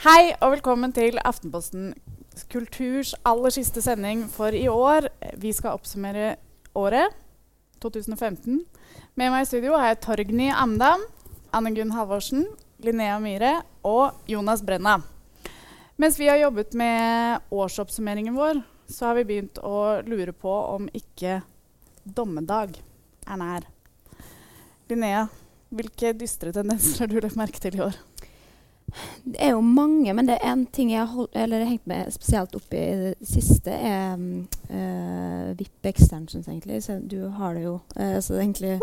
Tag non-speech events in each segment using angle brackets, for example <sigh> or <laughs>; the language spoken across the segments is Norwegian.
Hei og velkommen til Aftenposten Kulturs aller siste sending for i år. Vi skal oppsummere året 2015. Med meg i studio har jeg Torgny Amdam, Anne Gunn Halvorsen, Linnea Myhre og Jonas Brenna. Mens vi har jobbet med årsoppsummeringen vår, så har vi begynt å lure på om ikke dommedag er nær. Linnea, hvilke dystre tendenser har du lagt merke til i år? Det er jo mange, men det er en ting jeg har hengt meg spesielt opp i det siste, er uh, VIP extensions, egentlig. Så du har det jo. Uh, så det er egentlig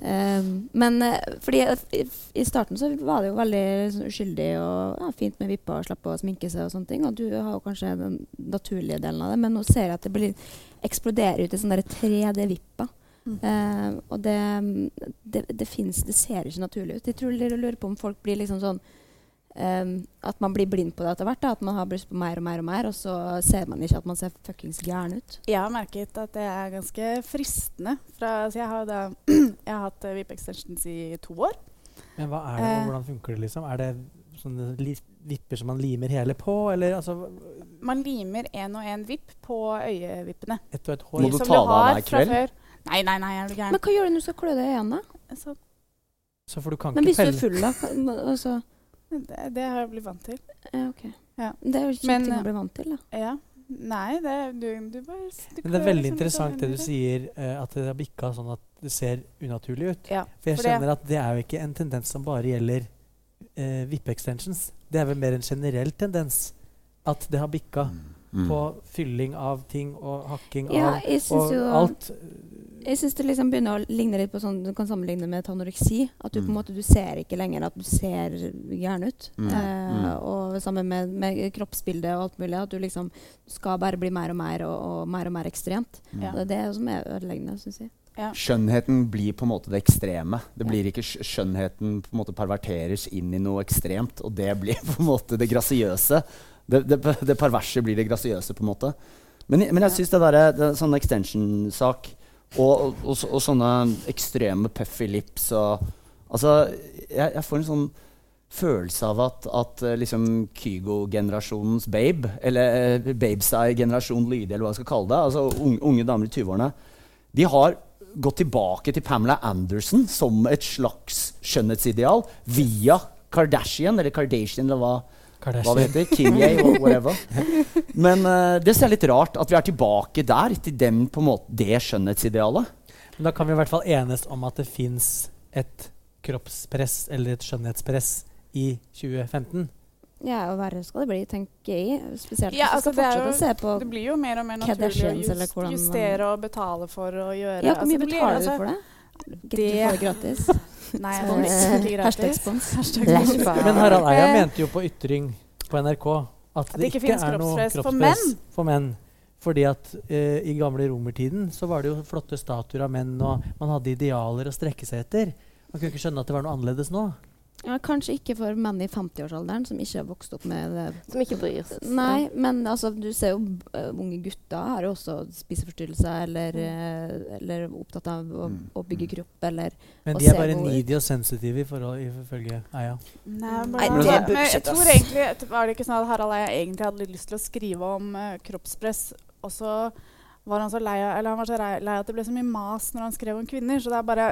um, Men uh, fordi i, i, starten så var det jo veldig liksom, uskyldig og ja, fint med vipper og slippe å sminke seg og sånne ting. Og du har jo kanskje den naturlige delen av det, men nå ser jeg at det blir, eksploderer ut i sånne 3D-vipper. Mm. Og det, det, det, finnes, det ser ikke naturlig ut. Jeg tror de lurer på om folk blir liksom sånn Um, at man blir blind på det etter hvert. Da, at man har lyst på mer og mer, og mer, og så ser man ikke at man ser fuckings gæren ut. Jeg har merket at det er ganske fristende. Fra, altså jeg, har da, <clears throat> jeg har hatt uh, VIP Extensions i to år. Men hva er det, og eh. hvordan funker det? liksom? Er det sånne vipper som man limer hele på, eller altså Man limer én og én vipp på øyevippene. Et og et hår. Må du ta det av deg i kveld? Nei, nei, nei, er du gæren. Men hva gjør du når du skal klø deg igjen, da? Så. så for du kan Men ikke pelle Men hvis du er full, da? <laughs> Altså det, det, har jeg blitt vant til. Ja, ok. Ja. Det er jo ikke ting å bli vant til, da. Ja. Nei, det, du, du bare du Men det er veldig interessant det du sier, uh, at det har bikka sånn at det ser unaturlig ut. Ja, for jeg skjønner at det er jo ikke en tendens som bare gjelder uh, vippe-extensions. Det er vel mer en generell tendens at det har bikka mm. mm. på fylling av ting og hakking ja, av og alt. Jeg syns det liksom begynner å ligne litt på sånn du kan sammenligne med tanoreksi. At du mm. på en mm. måte du ser ikke lenger at du ser gæren ut. Mm. Eh, mm. og sammen med, med kroppsbildet og alt mulig. At du liksom skal bare bli mer og mer og, og mer og mer ekstremt. Ja. Det er det som er ødeleggende, syns jeg. Ja. Skjønnheten blir på en måte det ekstreme. Det blir ikke Skjønnheten på en måte perverteres inn i noe ekstremt, og det blir <laughs> på en måte det grasiøse. Det, det, det perverse blir det grasiøse, på en måte. Men, men jeg syns det derre sånn extension-sak og, og, og, sånne ekstreme puffy lips og Altså, jeg, jeg, får en sånn følelse av at, at eh, liksom Kygo-generasjonens babe, eller uh, Babeseye-generasjon Lydie eller hva jeg skal kalle det, altså unge, unge damer i 20-årene, de har gått tilbake til Pamela Anderson som et slags skjønnhetsideal via Kardashian, eller Kardashian, eller hva hva det heter. Kinye, whatever. <laughs> Men uh, det ser litt rart at vi er tilbake der, til dem på en måte, det skjønnhetsidealet. Men da kan vi i hvert fall enes om at det fins et kroppspress eller et skjønnhetspress i 2015. Ja, og verre skal det bli, tenker jeg. Spesielt ja, altså, det, på det, blir jo mer og mer naturlig å just, justere og betale for å gjøre Ja, Hvor mye altså, betaler du altså, for det? Det, du får det gratis. <laughs> Nei, spons. Hashtag spons. Men Harald Eia mente jo på Ytring på NRK at det, det ikke, ikke er noe kroppspress for menn. for menn. Fordi at eh, i gamle romertiden så var det jo flotte statuer av menn, og man hadde idealer å strekke seg etter. Man kunne ikke skjønne at det var noe annerledes nå. Ja, kanskje ikke for menn i 50-årsalderen som ikke har vokst opp med det. Som ikke bryr seg. Nei, men altså, du ser jo uh, unge gutter har jo også spiseforstyrrelser eller, uh, eller opptatt av å, mm. å, bygge kropp eller Men de er bare needy og sensitive i forhold ifølge Eia. Nei, Nei, det er bullshit, jeg tror egentlig Var det ikke sånn at Harald Eia egentlig hadde litt lyst til å skrive om uh, kroppspress, og så var han så lei eller han var så lei at det ble så mye mas når han skrev om kvinner. Så det er bare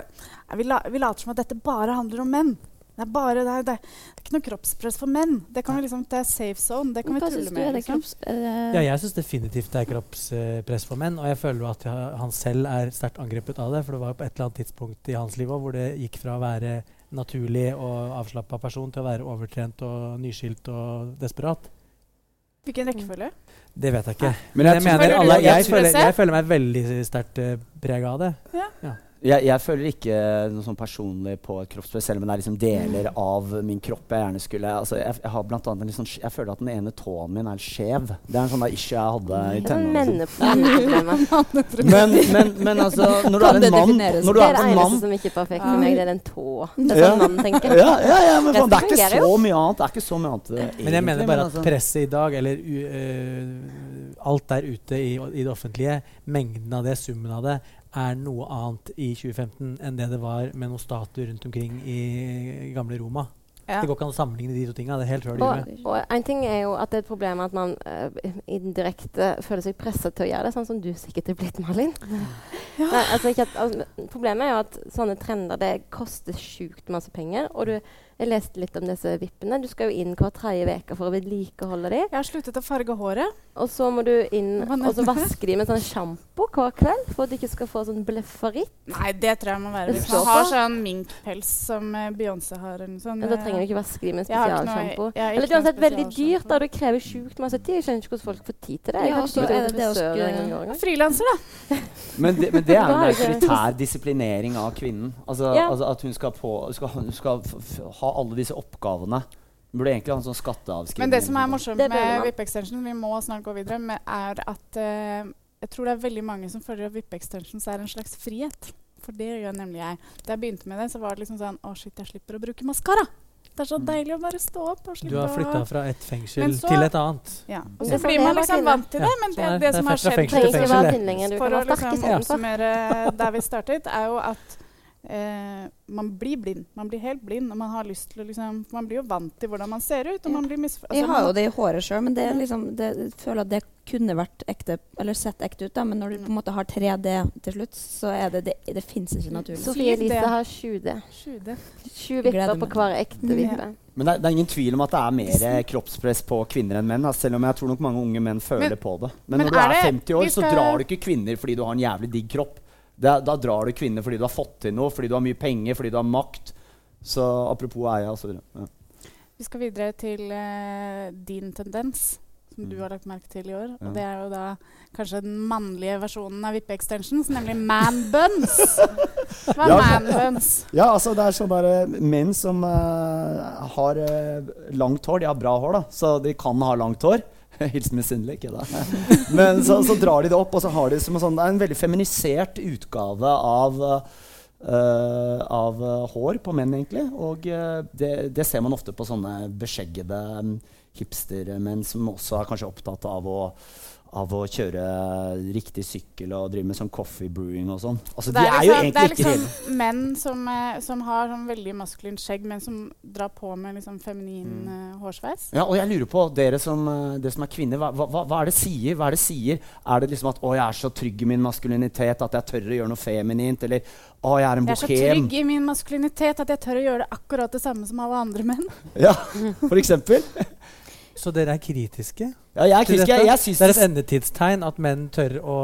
Vi, la, vi later som at dette bare handler om menn. Det er, bare, det, er, det er, ikke noe kroppspress for menn. Det, liksom, det er safe zone. Det kan vi tulle med. Liksom. Ja, jeg syns definitivt det er kroppspress for menn. Og jeg føler at han selv er sterkt angrepet av det. For det var på et eller annet tidspunkt i hans liv også, hvor det gikk fra å være naturlig og avslappa person til å være overtrent og nyskilt og desperat. Hvilken rekkefølge? Det vet jeg ikke. Men jeg, jeg, mener, alle, jeg, føler, jeg, føler, meg veldig sterkt uh, prega av det. Ja. ja. Jeg, jeg, føler ikke noe sånn personlig på et kroppspress, selv om det er liksom deler av min kropp jeg gjerne skulle altså jeg, jeg, har blant annet liksom, jeg føler at den ene tåen min er skjev. Det er en sånn issue jeg hadde i tenårene. <laughs> <laughs> men, men, men altså Når du er en mann når du er en eneste som ikke er perfekt for meg. Det er den tå. Det er sånn mannen tenker. Ja, ja, ja, men faen, det er ikke så mye annet. Det er ikke så mye annet egentlig, Men jeg mener bare at altså. presset i dag, eller uh, alt der ute i, i det offentlige, mengden av det, summen av det, er noe annet i 2015 enn det det var med noen statuer rundt omkring i gamle Roma. Ja. Det går ikke an å sammenligne de to tingene. Det er helt og, og en ting er jo at det er et problem at man uh, indirekte føler seg presset til å gjøre det, sånn som du sikkert er blitt, Malin. <laughs> Ja. Nei, altså, at, altså, problemet er jo at sånne trender det koster sjukt masse penger. og du jeg leste litt om disse vippene. Du skal jo inn hver tredje uke for å vedlikeholde dem. Jeg har sluttet å farge håret. Og så må du inn og så vaske dem med sånn sjampo hver kveld for at du ikke skal få sånn blefferitt. Nei, det tror jeg må være hvis man har sånn minkpels som uh, Beyoncé har. Eller sånn, ja, da trenger du ikke vaske dem med spesialsjampo. Eller det er uansett veldig dyrt, da. Det krever sjukt masse tid. Jeg skjønner ikke hvordan folk får tid til det. Ja, så er det det å skulle Frilanser, da. Men, det, men det er en autoritær disiplinering av kvinnen. Altså, ja. altså at hun skal, på, skal, hun skal ha ha alle disse oppgavene. Burde egentlig ha en sånn skatteavskrivning. Men det som er morsomt med VIP-extension, vi må snart gå videre, med, er at uh, jeg tror det er veldig mange som føler at VIP-extensions er en slags frihet. For det gjør nemlig jeg. Da jeg begynte med det, så var det liksom sånn Å, shit, jeg slipper å bruke maskara. Det er så mm. deilig å bare stå opp og slippe Du har flytta fra et fengsel så, til et annet. Ja. Og så blir man liksom vant til det, men det, det, det som har skjedd. For å liksom oppsummere der vi startet, er jo at Eh, man blir blind. Man blir helt blind. og Man har lyst til å liksom, man blir jo vant til hvordan man ser ut. Ja. altså, jeg har jo det i håret sjøl, men det, liksom, det, jeg føler at det kunne vært ekte, eller sett ekte ut. Da. Men når du på en måte har 3D til slutt, så er det det, det fins ikke naturlig. Sofie Elise har 7D. 7 vipper på hver ekte vippe. Ja. Men det er, det er, ingen tvil om at det er mer kroppspress på kvinner enn menn. Altså, selv om jeg tror nok mange unge menn føler men, på det. Men, men når du er, er 50 år, så drar du ikke kvinner fordi du har en jævlig digg kropp. Det, da drar du kvinner fordi du har fått til noe, fordi du har mye penger, fordi du har makt. Så apropos eie osv. Ja. Vi skal videre til uh, din tendens, som mm. du har lagt merke til i år. Ja. Og det er jo da kanskje den mannlige versjonen av Vippe-extensions, nemlig man buns. <laughs> Hva er ja, man buns? Ja, altså det er sånn bare menn som uh, har uh, langt hår. De har bra hår, da, så de kan ha langt hår. <laughs> Hilsen misunnelig, ikke da. <laughs> Men så, så, drar de det opp, og så har de som en, sånn, en veldig feminisert utgave av, uh, av uh, hår på menn, egentlig. Og uh, det, det, ser man ofte på sånne beskjeggede um, hipstermenn som også er kanskje opptatt av å av å kjøre riktig sykkel og drive med sånn coffee brewing og sånn. Altså, det, er de er liksom, det er liksom menn som, eh, som, har sånn veldig maskulint skjegg, men som drar på med liksom feminin mm. uh, hårsveis. Ja, og jeg lurer på, dere som, uh, dere som er kvinner, hva, hva, hva, er det sier? Hva er det sier? Er det liksom at 'Å, jeg er så trygg i min maskulinitet at jeg tør å gjøre noe feminint'? Eller 'Å, jeg er en bohem'? Jeg er så trygg i min maskulinitet at jeg tør å gjøre det akkurat det samme som alle andre menn. <laughs> Ja, for eksempel. <laughs> Så dere er kritiske? Ja, jeg er kritisk. Jeg, jeg det er et endetidstegn at menn tør å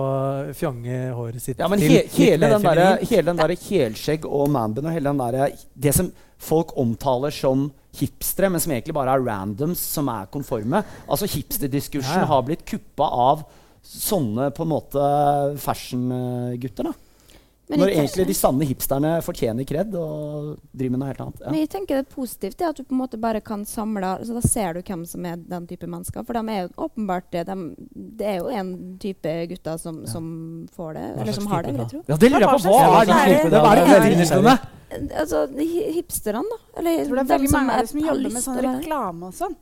fjonge håret sitt ja, men he hele, den der, hele den derre helskjegg og manbun og hele den der, det som folk omtaler som hipstere, men som egentlig bare er randoms som er konforme Altså Hipsterdiskursen ja. har blitt kuppa av sånne på en måte fashion-gutter. da Når egentlig de sanne hipsterne fortjener kred og driver med noe helt annet. Ja. Men jeg tenker det er positivt det at du på en måte bare kan samle altså Da ser du hvem som er den type mennesker. For de er jo åpenbart det. De, det er jo en type gutter som, ja. som får det. Eller som har det, vil jeg tro. Ja, det lurer jeg på. Hva er de typene? Hva er de Altså, hipsterne, da. Eller jeg tror det er veldig mange som jobber med sånn reklame og sånn.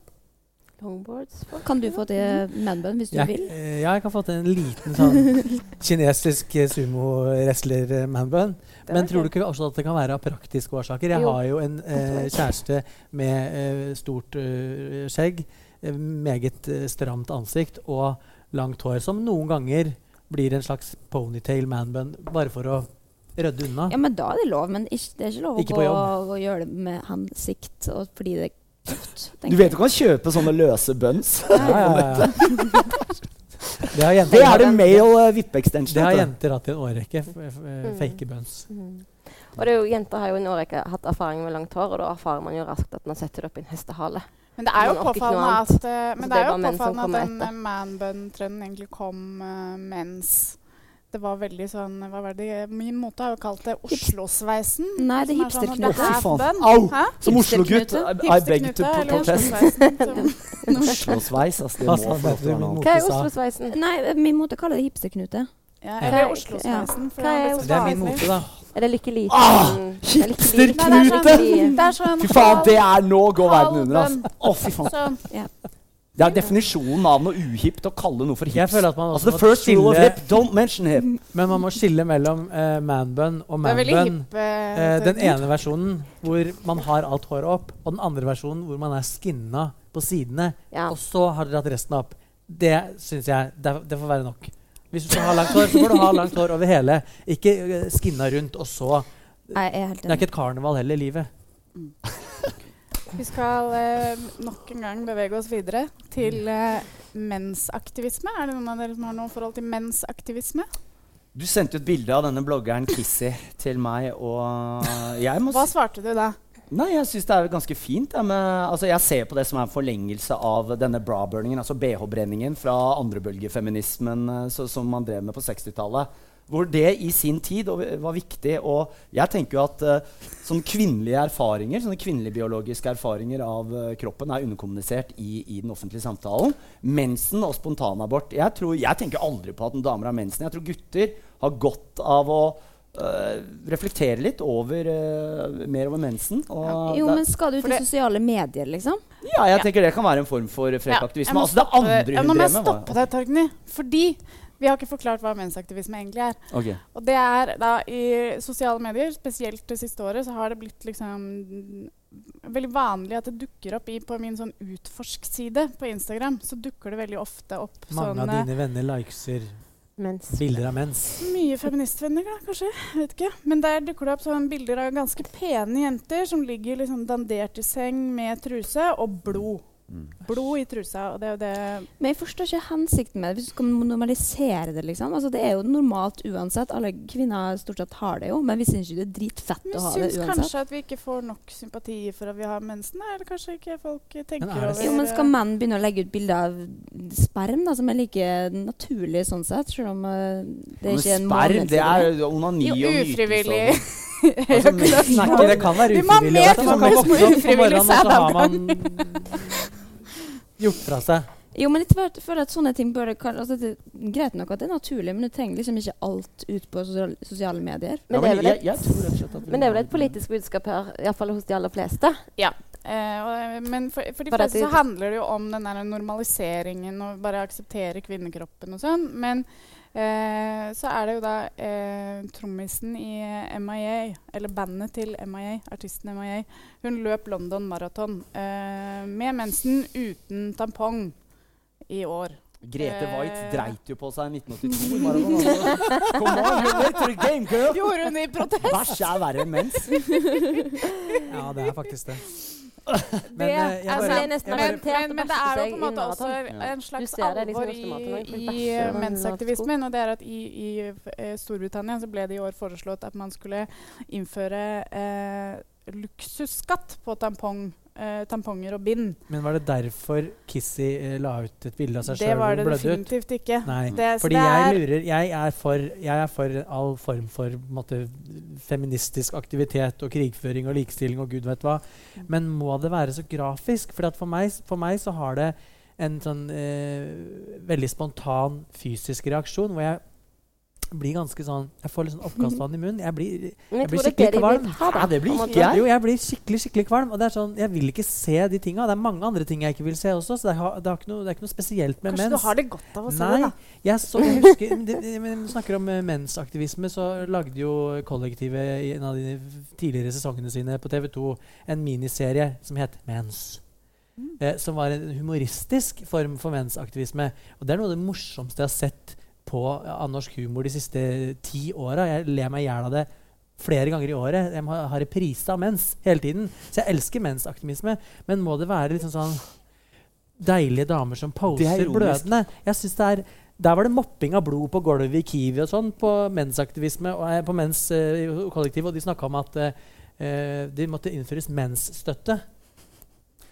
Longboards. Kan du få til manbun hvis du jeg, vil? Ja, jeg kan få til en liten sånn <laughs> kinesisk sumo-wrestler-manbun. Men tror du ikke også at det kan være av praktiske årsaker? Jeg har jo en eh, kjæreste med eh, stort eh, skjegg, eh, meget eh, stramt ansikt og langt hår, som noen ganger blir en slags ponytail manbun bare for å rydde unna. Ja, men da er det lov. Men ikke, det er ikke lov ikke å, å, gjøre det med hensikt og fordi det du vet du kan kjøpe sånne løse buns. Ja, ja, ja. Det, jenter, det, er det male uh, vippe-extension. Det har jenter hatt i en årrekke. Mm. Fake buns. Mm. Og jo, Jenter har jo i en årrekke hatt erfaring med langt hår, og da erfarer man jo raskt at man setter det opp i en hestehale. Men det er jo påfallende at, uh, men det er jo påfallende at den man-bun-trenden egentlig kom uh, mens det var veldig sånn hva var det? Min mote har jo kalt det Oslo-sveisen. Nei, det er sånn hipsterknute. Sånn, Au! Som Oslo-gutt. I beg to protest. Oslo-sveis, altså. Det må Hva er Oslo-sveisen? Nei, min mote kaller det hipsterknute. Ja, eller Oslo-sveisen. Ja. Det er min mote, da. Er det lykke liten? Ah, Hipsterknute! Fy faen, det er nå går verden under, altså. Å, fy faen. Det er definisjonen av noe uhipt å kalle noe for hips. Jeg føler at man altså, the first skille, rule of hip, don't mention hip. Men man må skille mellom uh, manbun og manbun. Uh, den ene versjonen hvor man har alt håret opp, og den andre versjonen hvor man er skinna på sidene, ja. og så har dere hatt resten opp. Det syns jeg det, det, får være nok. Hvis du skal ha langt hår, så får du ha langt hår over hele. Ikke skinna rundt, og så Det er ikke et karneval heller, livet. Mm. Vi skal eh, nok en gang bevege oss videre til eh, mensaktivisme. Er det noen av dere som har noe forhold til mensaktivisme? Du sendte et bilde av denne bloggeren Kissy til meg, og jeg må Hva svarte du da? Nei, Jeg syns det er ganske fint. Ja, med, altså, jeg ser på det som er en forlengelse av denne bra-burningen, altså BH-brenningen fra andrebølgefeminismen uh, som man drev med på 60-tallet. Hvor det i sin tid var viktig. Og jeg tenker jo at uh, sånne kvinnelige erfaringer, sånne kvinnelige biologiske erfaringer av uh, kroppen er underkommunisert i, i, den offentlige samtalen. Mensen og spontanabort. Jeg, tror, jeg tenker aldri på at damer har mensen. Jeg tror gutter har godt av å Uh, reflektere litt over uh, mer over mensen. Ja. Jo, men skal du til sosiale medier, liksom? Ja, jeg ja. tenker det kan være en form for frekk ja, aktivisme. Altså, det andre hun drev med, Nå må jeg stoppe deg, Torgny. Fordi vi har ikke forklart hva mensaktivisme egentlig er. Okay. Og det er da I sosiale medier, spesielt det siste året, så har det blitt liksom veldig vanlig at det dukker opp i, på min sånn utforsk-side på Instagram. Så dukker det veldig ofte opp Mange sånne Mange av dine venner likeser mens. bilder av mens. Mye feministvenner, da, kanskje. Vet ikke. Men der dukker det opp sånn bilder av ganske pene jenter som ligger liksom dandert i seng med truse og blod. Mm. Blod i trusa. og det er jo det Men jeg forstår ikke hensikten med det. Hvis du skal normalisere det, liksom. Altså, det er jo normalt uansett. Alle kvinner stort sett har det jo, men vi syns jo det er dritfett å ha det uansett. Vi syns kanskje at vi ikke får nok sympati for at vi har mensen. Eller kanskje ikke folk tenker over Jo, men skal menn begynne å legge ut bilder av sperm, da, som er like naturlig sånn sett, selv om uh, det er ikke er en Sperm, det er onani og nytelse. Ufrivillig. <laughs> Altså, det kan være ufrivillig. Man kan våkne opp på morgenen, og så har man gjort fra seg. Jo, men jeg føler at sånne ting bør altså det er Greit nok at det er naturlig, men du trenger liksom ikke alt ut på sosiale medier. Men, det, er vel et, men det er vel et politisk budskap her, iallfall hos de aller fleste? Ja. Eh, men for, for de fleste så handler det jo om den der normaliseringen og bare akseptere kvinnekroppen og sånn. Men Eh, så er det jo da eh, trommisen i MIA, eller bandet til MIA, artisten MIA. Hun løp London Marathon eh, med mensen uten tampong i år. Grete Waitz eh, dreit jo på seg i 1982. Come on, you game, girl! Gjorde hun i protest? Bæsj er verre enn mens. ja, det er faktisk det. <laughs> Men, det, jeg, altså, bare, nesten men, men, men, det er jo på en måte også en slags alvor liksom i, i mensaktivismen. Og det er at i, i uh, Storbritannia så ble det i år foreslått at man skulle innføre eh, luksusskatt på tampong eh, tamponger og bind. Men var det derfor Kissy eh, la ut et bilde av seg sjøl Det var det definitivt ikke. Nei, det, fordi jeg lurer jeg er, for, jeg er, for, all form for måtte, feministisk aktivitet og krigføring og likestilling og gud vet hva. Men må det være så grafisk? For for meg, for meg så har det en sånn eh, veldig spontan fysisk reaksjon hvor jeg blir ganske sånn Jeg får litt sånn oppkastvann i munnen. Jeg blir, jeg blir skikkelig kvalm. Ja, det blir ikke jeg. Jo, jeg blir skikkelig skikkelig kvalm. Og det er sånn, Jeg vil ikke se de tinga. Det er mange andre ting jeg ikke vil se også. Så det, har, det, har noe, det er ikke noe spesielt med Kanskje mens. Kanskje du har det godt av å se det, da. Jeg, så, jeg husker, Når vi snakker om uh, mensaktivisme, så lagde jo kollektivet i en av de tidligere sesongene sine på TV2 en miniserie som het Mens. Mm. Eh, som var en humoristisk form for mensaktivisme. Og det er noe av det morsomste jeg har sett på av norsk humor de siste ti åra. Jeg ler meg i hjel av det flere ganger i året. Jeg har reprise av mens hele tiden. Så jeg elsker mensaktivisme. Men må det være liksom sånn deilige damer som poser blødende? Jeg synes det er der var det mopping av blod på gulvet i Kiwi og sånn på mensaktivisme og eh, på mens uh, kollektiv, og de snakka om at uh, det måtte innføres mensstøtte.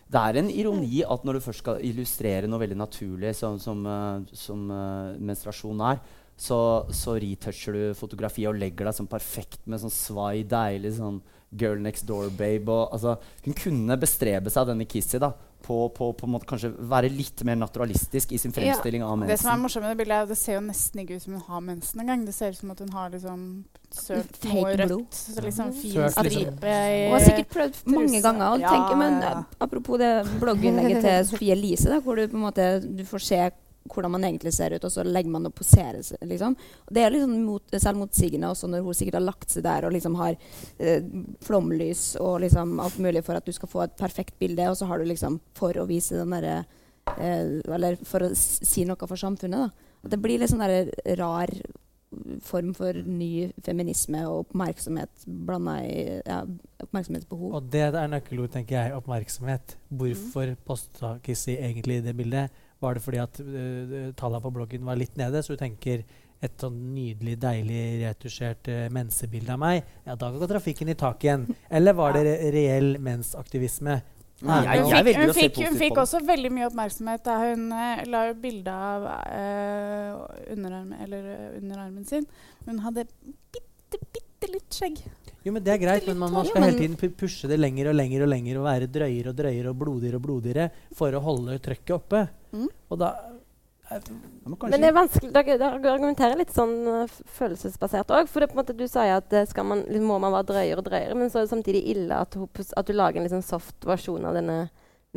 Det er en ironi at når du først skal illustrere noe veldig naturlig, som, som, uh, som uh, menstruasjon er, så, så retoucher du fotografiet og legger deg sånn perfekt med sånn svai, deilig sånn girl next door-babe. Altså, hun kunne bestrebe seg, denne Kissy, da, på, på, på måte, kanskje være litt mer naturalistisk i sin fremstilling ja, av mensen. Det som er morsomt med det bildet, er at det ser jo nesten ikke ut som hun har mensen engang. Det ser ut som at hun har liksom sølt noe rødt. Så liksom fin stripe liksom. Hun har sikkert prøvd mange ganger. Og ja, tenker, men ja. Apropos det blogginnlegget til <laughs> Sofie Elise, da, hvor du på en måte du får se hvordan man egentlig ser ut, og så legger man og poserer. Liksom. Det er liksom mot, selvmotsigende også når hun sikkert har lagt seg der og liksom har eh, flomlys og liksom alt mulig for at du skal få et perfekt bilde, og så har du liksom for å vise den derre eh, Eller for å si noe for samfunnet. da. At det blir litt sånn der rar form for ny feminisme og oppmerksomhet blanda i ja, oppmerksomhetsbehov. Og det er nøkkelord, tenker jeg. Oppmerksomhet. Hvorfor mm. posta Kissi egentlig det bildet? Var det fordi at uh, tallene på bloggen var litt nede, så du tenker et sånn nydelig, deilig retusjert uh, mensebilde av meg, ja, da går trafikken i tak igjen. Eller var det re reell mensaktivisme? Nei, jeg, jeg, fikk, hun, fikk, hun fikk også veldig mye oppmerksomhet da hun uh, la bilde av uh, underarmen, eller, uh, underarmen sin. Hun hadde bitte, bitte litt skjegg. Jo, men Det er greit, men man, man skal hele tiden pushe det lenger og lenger og lenger og være drøyere og drøyere og blodigere og blodigere for å holde trøkket oppe. Mm. Og da men det er vanskelig, dere, argumenterer litt sånn uh, følelsesbasert òg. For det, måte, du sier at uh, man, liksom, må man være drøyere og drøyere, men så er det samtidig ille at, hun, at du lager en liksom soft versjon av denne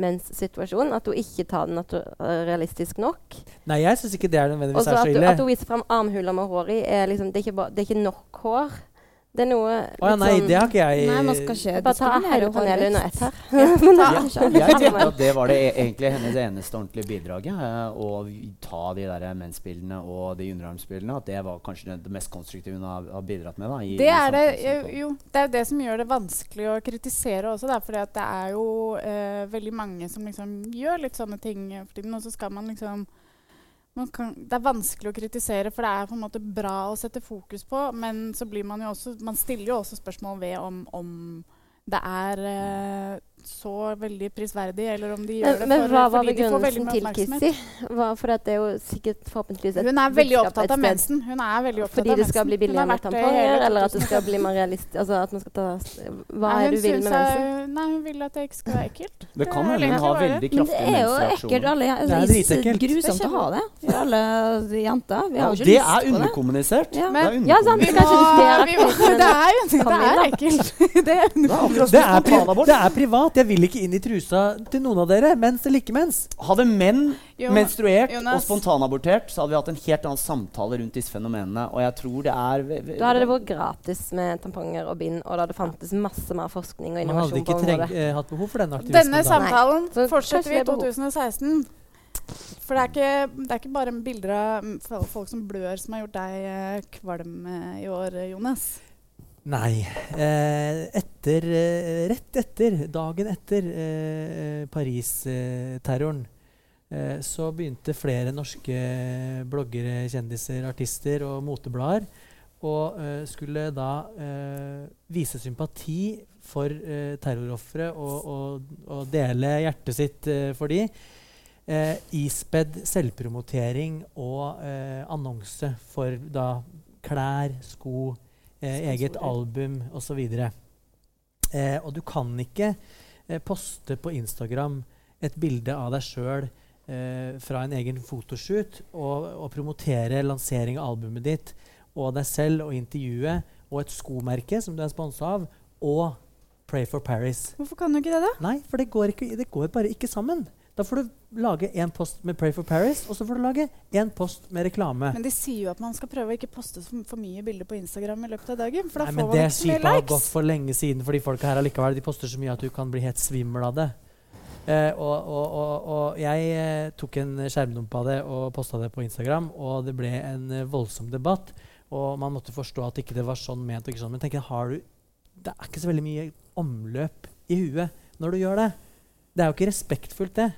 menssituasjonen. At hun ikke tar den uh, realistisk nok. Nei, jeg syns ikke det er nødvendigvis er så ille. At, at hun viser fram armhuler med hår i, er liksom, det, er ikke, det er ikke nok hår. Det er noe oh, ja, Nei, sånn det har ikke jeg Nei, man skal ikke Bare ta hele panelet under ett her. <laughs> <laughs> jeg tenkte at det var det e- egentlig hennes eneste ordentlige bidrag. Å ta de der mensbildene og de underarmsbildene. At det var kanskje det, mest konstruktive hun har, har bidratt med. Da, i, det, er det, jo, det er det som gjør det vanskelig å kritisere også. Da, fordi det er jo uh, veldig mange som liksom gjør litt sånne ting for tiden. Og så skal man liksom kan, det er vanskelig å kritisere, for det er på en måte bra å sette fokus på. Men så blir man jo også Man stiller jo også spørsmål ved om, om det er eh, så veldig prisverdig, eller om de gjør det men, for, hva var begrunnelsen til Kissy? For at det er jo sikkert forhåpentligvis et Hun er veldig opptatt av mensen. Hun er veldig opptatt Fordi det skal bli billigere med tamponger, eller at det skal bli mer realistisk altså at man skal ta, Hva nei, er det du vil med mensen? Nei, hun vil at det ikke skal være ekkelt. Det kan hende hun har veldig kraftige mensreaksjoner. Det er jo ekkelt det dritekkelt. Grusomt å ha det for alle jenter. Vi har jo ikke lyst på det. Det er underkommunisert. Ja, men, ja sant. Kanskje <laughs> det er ekkelt. <laughs> Det er privat. Jeg vil ikke inn i trusa til noen av dere, mens eller ikke mens. Hadde menn jo, menstruert Jonas. og spontanabortert, så hadde vi hatt en helt annen samtale rundt disse fenomenene. Og jeg tror det er Da hadde det vært gratis med tamponger og bind, og det hadde fantes masse mer forskning og innovasjon. Man hadde ikke treng, eh, hatt behov for denne aktivismen. Denne samtalen Nei. fortsetter vi i 2016. For det er, ikke, det er, ikke, bare bilder av folk som blør, som har gjort deg eh, kvalm eh, i år, Jonas. Nei. Eh, etter, eh, rett etter, dagen etter eh, Paris-terroren, så begynte flere norske bloggere, kjendiser, artister og moteblader å eh, skulle da eh, vise sympati for uh, terrorofre og, og, og, dele hjertet sitt for de. ispedd selvpromotering og annonse for da klær, sko eget album osv. Eh, og du kan ikke eh, poste på Instagram et bilde av deg sjøl eh, fra en egen fotoshoot og, og, promotere lansering av albumet ditt og deg selv og intervjuet og et skomerke som du er sponsa av, og Pray for Paris. Hvorfor kan du ikke det, da? Nei, for det går, ikke, det går bare ikke sammen. Da får du lage én post med Pray for Paris, og så får du lage én post med reklame. Men de sier jo at man skal prøve å ikke poste for, mye bilder på Instagram i løpet av dagen. For da Nei, får men det skipet har gått for lenge siden for de folka her allikevel. De poster så mye at du kan bli helt svimmel av det. Eh, og, og, og, og, jeg eh, tok en skjermdump av det og posta det på Instagram, og det ble en eh, voldsom debatt. Og man måtte forstå at ikke det var sånn ment. og ikke sånn, Men tenk, har du, det er ikke så veldig mye omløp i huet når du gjør det. Det er jo ikke respektfullt, det.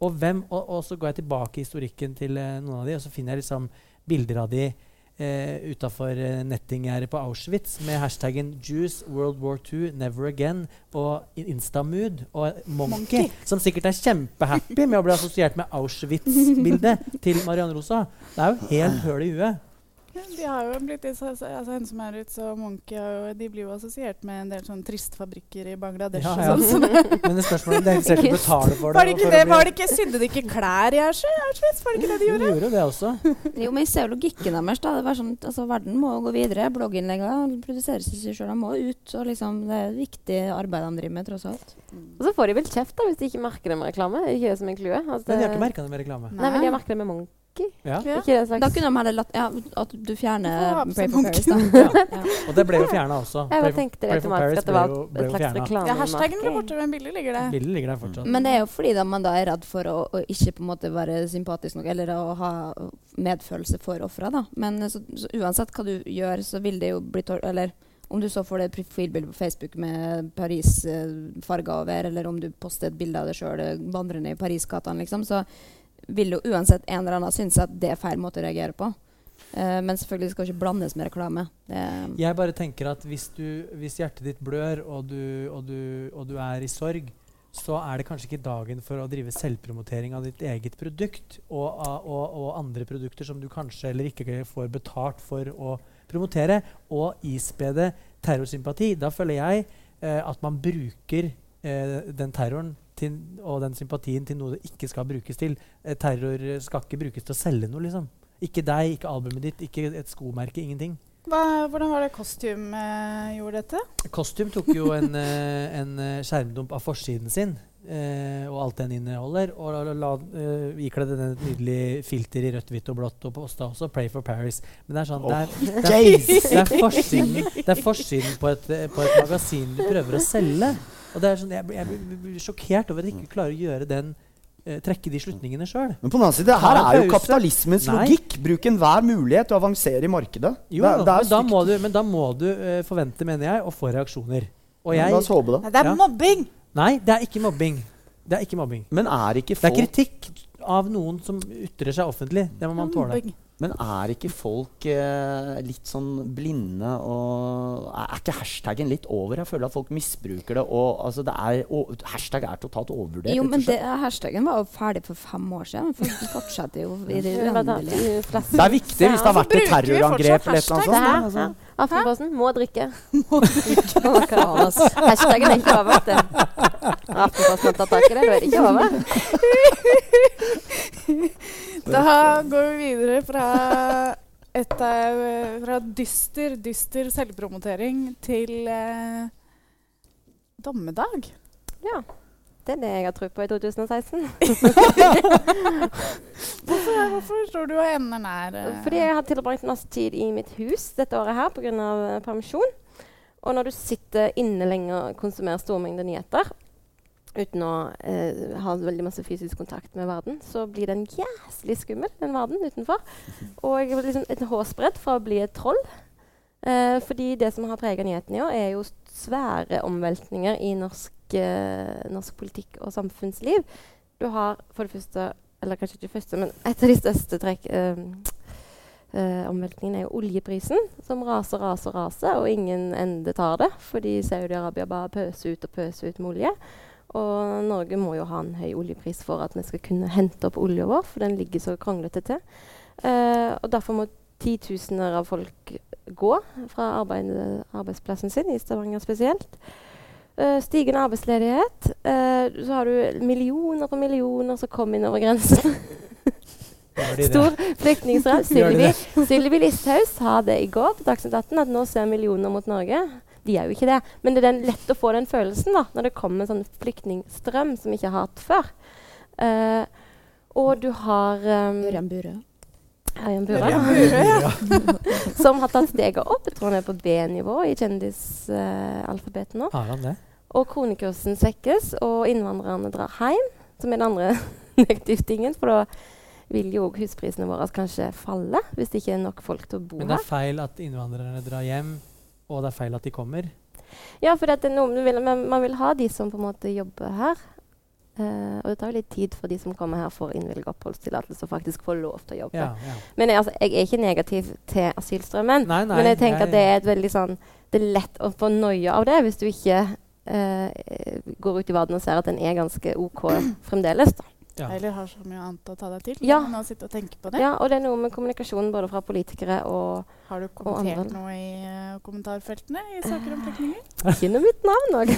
Og, hvem, og, og, så går jeg tilbake i historikken til eh, noen av de, og så finner jeg liksom bilder av de eh, utafor eh, nettinggjerdet på Auschwitz med hashtaggen 'Jews World War II Never Again' og Instamood og Monkey, Monkey. som sikkert er kjempehappy med å bli assosiert med Auschwitz-bildet <laughs> til Marianne Rosa. Det er jo helt høl i huet. De har jo blitt altså, Henne som er ute, så Monkey jo, de blir jo assosiert med en del sånne triste fabrikker i Bangladesh. Ja, ja. og sånn. <laughs> Men det spørsmålet er helt å betale for det. Var det ikke det? Var det ikke, Sydde de ikke klær i Auschwitz? Var det ikke det de gjorde? De gjorde det også. jo, men jeg ser jo logikken deres. da. Det var sånn, altså, verden må gå videre. Blogginnleggene produseres seg sjøl. De må ut. og liksom, Det er viktig arbeid de driver med, tross alt. Og så får de vel kjeft da, hvis de ikke merker det med reklame. Ikke det som en klue. Altså, men de har ikke merka det med reklame? Nei, men de har merket det med Monkey. Ja. Da kunne de heller latt ja, at du fjerner Pray for Paris. Da. ja. <laughs> Og det ble jo fjerna også. Jeg tenkte det for Paris ble var et slags reklame. Ja, hashtaggen ble borte, men bildet ligger der. Bildet ligger der fortsatt. Men det er jo fordi da man da er redd for å, å, ikke på en måte være sympatisk nok, eller å ha medfølelse for ofra. Men så, så uansett hva du gjør, så vil det jo bli Eller om du så får det profilbildet på Facebook med Paris-farger eh, over, eller om du poster et bilde av deg sjøl vandrende i Paris-gatene, liksom, så vil jo uansett en eller annen synes at det er feil måte å reagere på. Uh, men selvfølgelig skal det ikke blandes med reklame. Det, jeg bare tenker at hvis, du, hvis hjertet ditt blør, og du, og, du, og du, er i sorg, så er det kanskje ikke dagen for å drive selvpromotering av ditt eget produkt og, og, andre produkter som du kanskje eller ikke får betalt for å promotere, og ispede terrorsympati. Da føler jeg uh, at man bruker uh, den terroren til, og den sympatien til noe det ikke skal brukes til. Eh, terror skal ikke brukes til å selge noe, liksom. Ikke deg, ikke albumet ditt, ikke et skomerke. Ingenting. Hva, hvordan var det Kostyme eh, gjorde dette? Kostyme tok jo en, <laughs> eh, en eh, skjermdump av forsiden sin eh, og alt den inneholder, og la, uh, ikledde den et nydelig filter i rødt, hvitt og blått, og posta også 'Pray for Paris'. Men det er sånn, oh. det, er, det, er, det, er forsiden, det er forsiden på et, på et magasin du prøver å selge. Og det er sånn, jeg, jeg blir sjokkert over at jeg ikke klarer å gjøre den eh, trekke de slutningene sjøl. Men på den annen side, her er jo kapitalismens Nei. logikk. Bruk enhver mulighet til å avansere i markedet. Jo, det, det men, da må du, men da må du uh, forvente, mener jeg, å få reaksjoner. Og jeg, La oss håpe det. Nei, det er ja. mobbing! Nei, det er ikke mobbing. Det er ikke mobbing. Men er ikke folk Det er kritikk av noen som ytrer seg offentlig. Det må man tåle. Men er ikke folk eh, litt sånn blinde og Er ikke hashtaggen litt over? Jeg føler at folk misbruker det. Og altså, det er, og, hashtag er totalt overvurdert. Jo, men det, hashtaggen var jo ferdig for fem år siden. Folk fortsetter jo i det <laughs> uendelige. Det er viktig hvis det har vært et terrorangrep eller noe sånt. Altså. Aftenposten må drikke. <laughs> må drikke. Hashtaggen er ikke over. <laughs> Aftenposten har tatt tak i det, da er det ikke over. Da går vi videre fra, et, fra dyster, dyster selvpromotering til eh, dommedag. Ja. Det er det jeg har tro på i 2016. <laughs> hvorfor, hvorfor tror du og ender nær eh? Fordi jeg har tilbrakt masse tid i mitt hus dette året her pga. permisjon. Og når du sitter inne lenge og konsumerer store mengder nyheter, uten å eh, ha veldig masse fysisk kontakt med verden, så blir den jæslig skummel, den verden utenfor. Og liksom et hårsbredd fra å bli et troll. Eh, fordi det som har preget nyhetene i år, er jo svære omveltninger i norsk, eh, norsk, politikk og samfunnsliv. Du har for det første, eller kanskje ikke første, men et av de største trekk eh, Uh, omveltningene er jo oljeprisen, som raser, raser, raser, og ingen ende tar det. Fordi Saudi-Arabia bare pøser ut og pøser ut med olje. Og Norge må jo ha en høy oljepris for at vi skal kunne hente opp olja vår, for den ligger så kranglete til. Uh, og Derfor må titusener av folk gå fra arbeid, arbeidsplassen sin, i Stavanger spesielt. Uh, stigende arbeidsledighet. Uh, så har du millioner på millioner som kommer inn over grensen. Stor flyktningstrøm. Sylvi Listhaus sa det i går på Dagsnytt 18 at nå ser millioner mot Norge. De er jo ikke det. Men det er den, lett å få den følelsen da, når det kommer en sånn flyktningstrøm som vi ikke har hatt før. Uh, og du har um, Ørjan Burøe. Ørjan Burøe. som har tatt steget opp. Jeg tror han er på B-nivå i kjendisalfabetet uh, nå. Har han det? Og kronekursen svekkes, og innvandrerne drar hjem, som er den andre <laughs> negative tingen. For da vil jo husprisene våre kanskje falle hvis det ikke er nok folk til å bo her. Men det er feil at innvandrerne drar hjem og det er feil at de kommer? Ja, for vil, man, vil ha de som på en måte jobber her. Uh, og det tar jo litt tid for de som kommer her for innvilget oppholdstillatelse, og faktisk få lov til å jobbe. Ja, ja. Men jeg, altså, jeg, er ikke negativ til asylstrømmen. Nei, nei, men jeg tenker nei, at det er et veldig sånn Det er lett å få noia av det hvis du ikke uh, går ut i verden og ser at den er ganske OK fremdeles. da. Ja. Eller har så mye annet å ta deg til. Ja. Å sitte og tenke på det. Ja, og det er noe med kommunikasjonen både fra politikere og andre. Har du kommentert noe i uh, kommentarfeltene i saker om teknologi? Ikke noe mitt navn òg.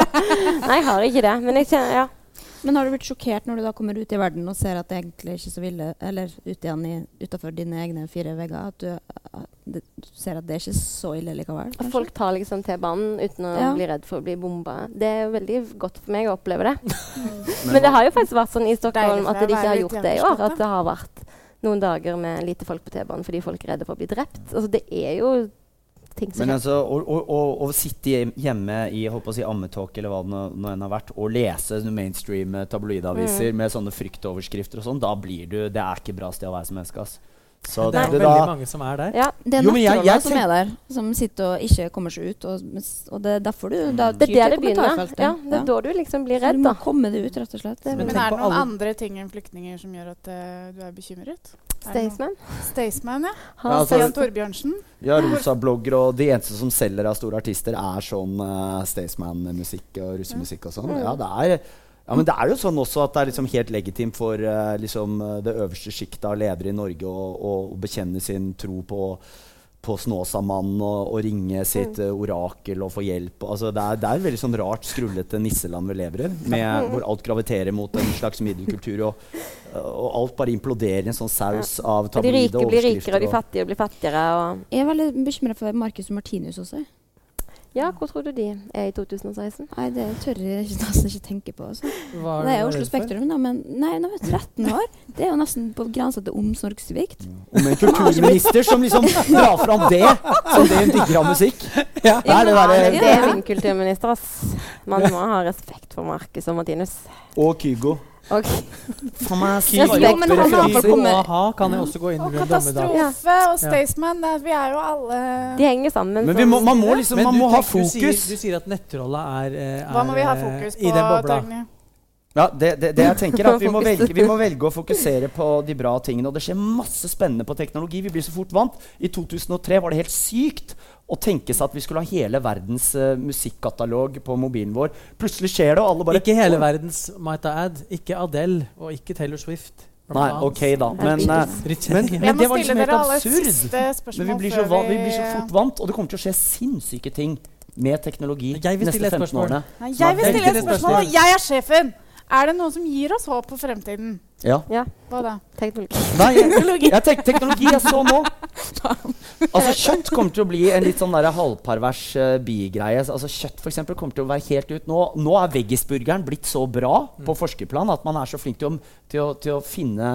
<laughs> Nei, jeg har ikke det. Men jeg kjenner, ja. Men har du blitt sjokkert når du da kommer ut i verden og ser at det egentlig ikke så ville Eller ut igjen utafor dine egne fire vegger, at du, at du, ser at det er ikke så ille likevel? Kanskje? folk tar liksom T-banen uten å ja. bli redd for å bli bomba. Det er veldig godt for meg å oppleve det. <laughs> Men det har jo faktisk vært sånn i Stockholm at de ikke har gjort det i år. At det har vært noen dager med lite folk på T-banen fordi folk er redde for å bli drept. Altså, det er jo ting som Men altså, å, å, å, sitte hjemme i holdt på å si ammetalk eller hva det nå enn har vært, og lese mainstream tabloidaviser mm. med sånne fryktoverskrifter og sånn, da blir du Det er ikke bra sted å være som menneske. ass. Så det er jo veldig mange som er der. Ja, det er nattroller som er der, som sitter og ikke kommer seg ut. Og, og det er derfor du da Det er der det begynner. Ja, det er da du liksom blir redd. Så du må komme deg ut, rett og slett. Men, Men er det noen andre ting enn flyktninger som gjør at uh, du er bekymret? Staysman. Staysman, ja. ja altså, Stian Torbjørnsen. Ja, rosa-blogger og de eneste som selger av store artister, er sånn uh, Staysman-musikk og russemusikk og sånn. Ja, det er ja, men det er jo sånn også at det er liksom helt legitimt for uh, liksom, det øverste sjiktet av ledere i Norge å, å, å bekjenne sin tro på på Snåsamannen og, og ringe sitt uh, orakel og få hjelp. Altså, det, er, det er veldig sånn rart, skrullete nisseland vi lever i, med, hvor alt graviterer mot en slags middelkultur. Og, og alt bare imploderer i en sånn saus av tabloide overskrifter. De rike blir rikere, og de fattige blir fattigere. Jeg er veldig bekymra for Marcus og Martinus også. Ja, hvor tror du de er i 2016? Nei, Det tør jeg ikke, nesten ikke tenke på. Altså. det er Oslo Spektrum, da, men nei, nå er jeg 13 år. Det er jo nesten på grensa til omsorgssvikt. Om en kulturminister som liksom drar fram det som det hun digger av musikk. Ja. Det, er det, der, det er min kulturminister, ass. Man må ha respekt for Marcus og Martinus. Og Kygo. Okay. For meg a-ha kan jeg også gå inn Og Katastrofe og Staysman. Vi er jo alle De henger sammen. Men må, man må liksom man må ha fokus. Du sier, du sier at nettrollet er, er, Hva må vi ha fokus på? I den bobla. Ja, det, det, det, jeg tenker at vi må, <laughs> velge, vi må, velge, å fokusere på de bra tingene. Og det skjer masse spennende på teknologi. Vi blir så fort vant. I 2003 var det helt sykt å tenke seg at vi skulle ha hele verdens uh, musikkatalog på mobilen vår. Plutselig skjer det, og alle bare Ikke hele verdens, might I add. Ikke Adele og ikke Taylor Swift. Nei, ok da. Men, uh, men, men det var liksom helt absurd. Men vi blir, så, vi blir, så, fort vant, og det kommer til å skje sinnssyke ting med teknologi de neste 15 årene. Jeg vil stille et spørsmål, og jeg er sjefen! Er det noe som gir oss håp for fremtiden? Ja. ja. Hva da? Teknologi. Nei, teknologi. Jeg tek teknologi jeg så nå. <laughs> Altså Kjøtt kommer til å bli en litt sånn der halvpervers uh, bigreie. Altså Kjøtt for eksempel, kommer til å være helt ut nå. Nå er veggisburgeren blitt så bra på mm. forskerplan at man er så flink til å, til å, til å finne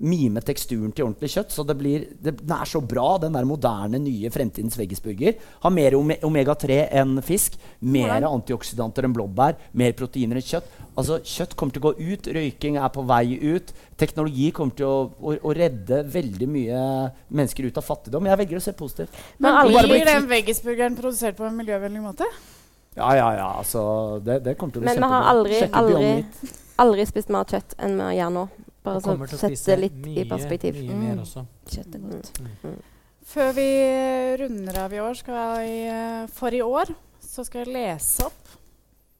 mime teksturen til ordentlig kjøtt. Så det blir, det, den er så bra, den der moderne, nye fremtidens veggisburger. Har mer omega-3 enn fisk. Mer antioksidanter enn blåbær. Mer proteiner enn kjøtt. Altså, Kjøtt kommer til å gå ut. Røyking er på vei ut. Teknologi kommer til å, å, å redde veldig mye mennesker ut av fattigdom. Jeg velger å se positivt. Men Blir den veggisburgeren produsert på en miljøvennlig måte? Ja, ja, ja. Altså, det, det kommer til å bli Men vi har aldri, aldri, aldri spist mer kjøtt enn vi gjør nå. Bare så sette litt mye, i perspektiv. Mye mer mm. også. Kjøtt er godt. Mm. Mm. Før vi runder av i år, jeg, eh, for i år, så skal jeg lese opp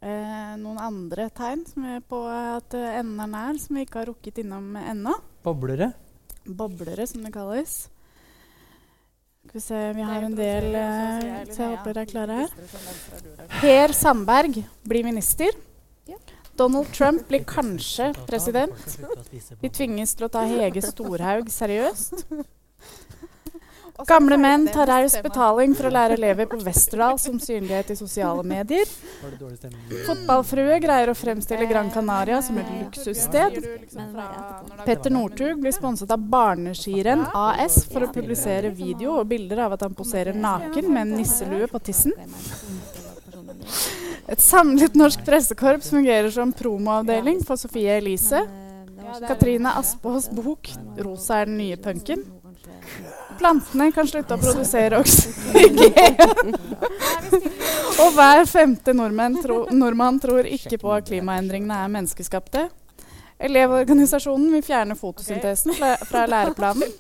eh, noen andre tegn som er på at enden er nær, som vi ikke har rukket innom ennå. Boblere? Boblere, som det kalles. Skal vi se, vi har en del eh, Så jeg håper dere er klare her. Per Sandberg blir minister. Donald Trump blir kanskje president. Vi tvinges til å ta Hege Storhaug seriøst. Gamle menn tar raus betaling for å lære elever på Westerdal som synlighet i sosiale medier. Fotballfrue greier å fremstille Gran Canaria som et luksussted. Petter Northug blir sponset av Barneskirenn AS for å publisere video og bilder av at han poserer naken med en nisselue på tissen. Et samlet norsk pressekorps fungerer som promoavdeling for Sofie Elise. Katrine Aspås bok 'Rosa er den nye punken'. Plantene kan slutte å produsere oksygen. Og hver femte nordmann, tro, nordmann tror ikke på at klimaendringene er menneskeskapte. Elevorganisasjonen vil fjerne fotosyntesen fra læreplanen.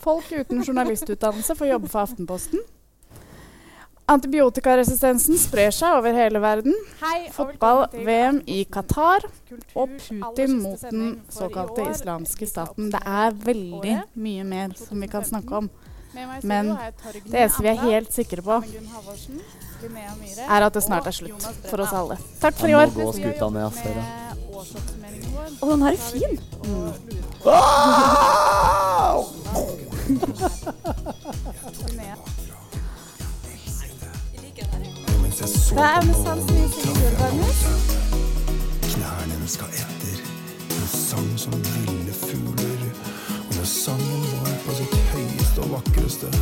Folk uten journalistutdannelse får jobbe for Aftenposten. Antibiotikaresistensen sprer seg over hele verden. Fotball-VM i Qatar og Putin mot den såkalte islamske staten. Det er veldig mye mer som vi kan snakke om. Men det eneste vi er helt sikre på, er at det snart er slutt for oss alle. Takk for i år. Gå skuta ned, ass, dere. Å, den her er fin. Mm. Hva er ambulansen i Sigurdarmus? Knærne skal etter. En sang som ville fugler. Og når sangen var på sitt høyeste og vakreste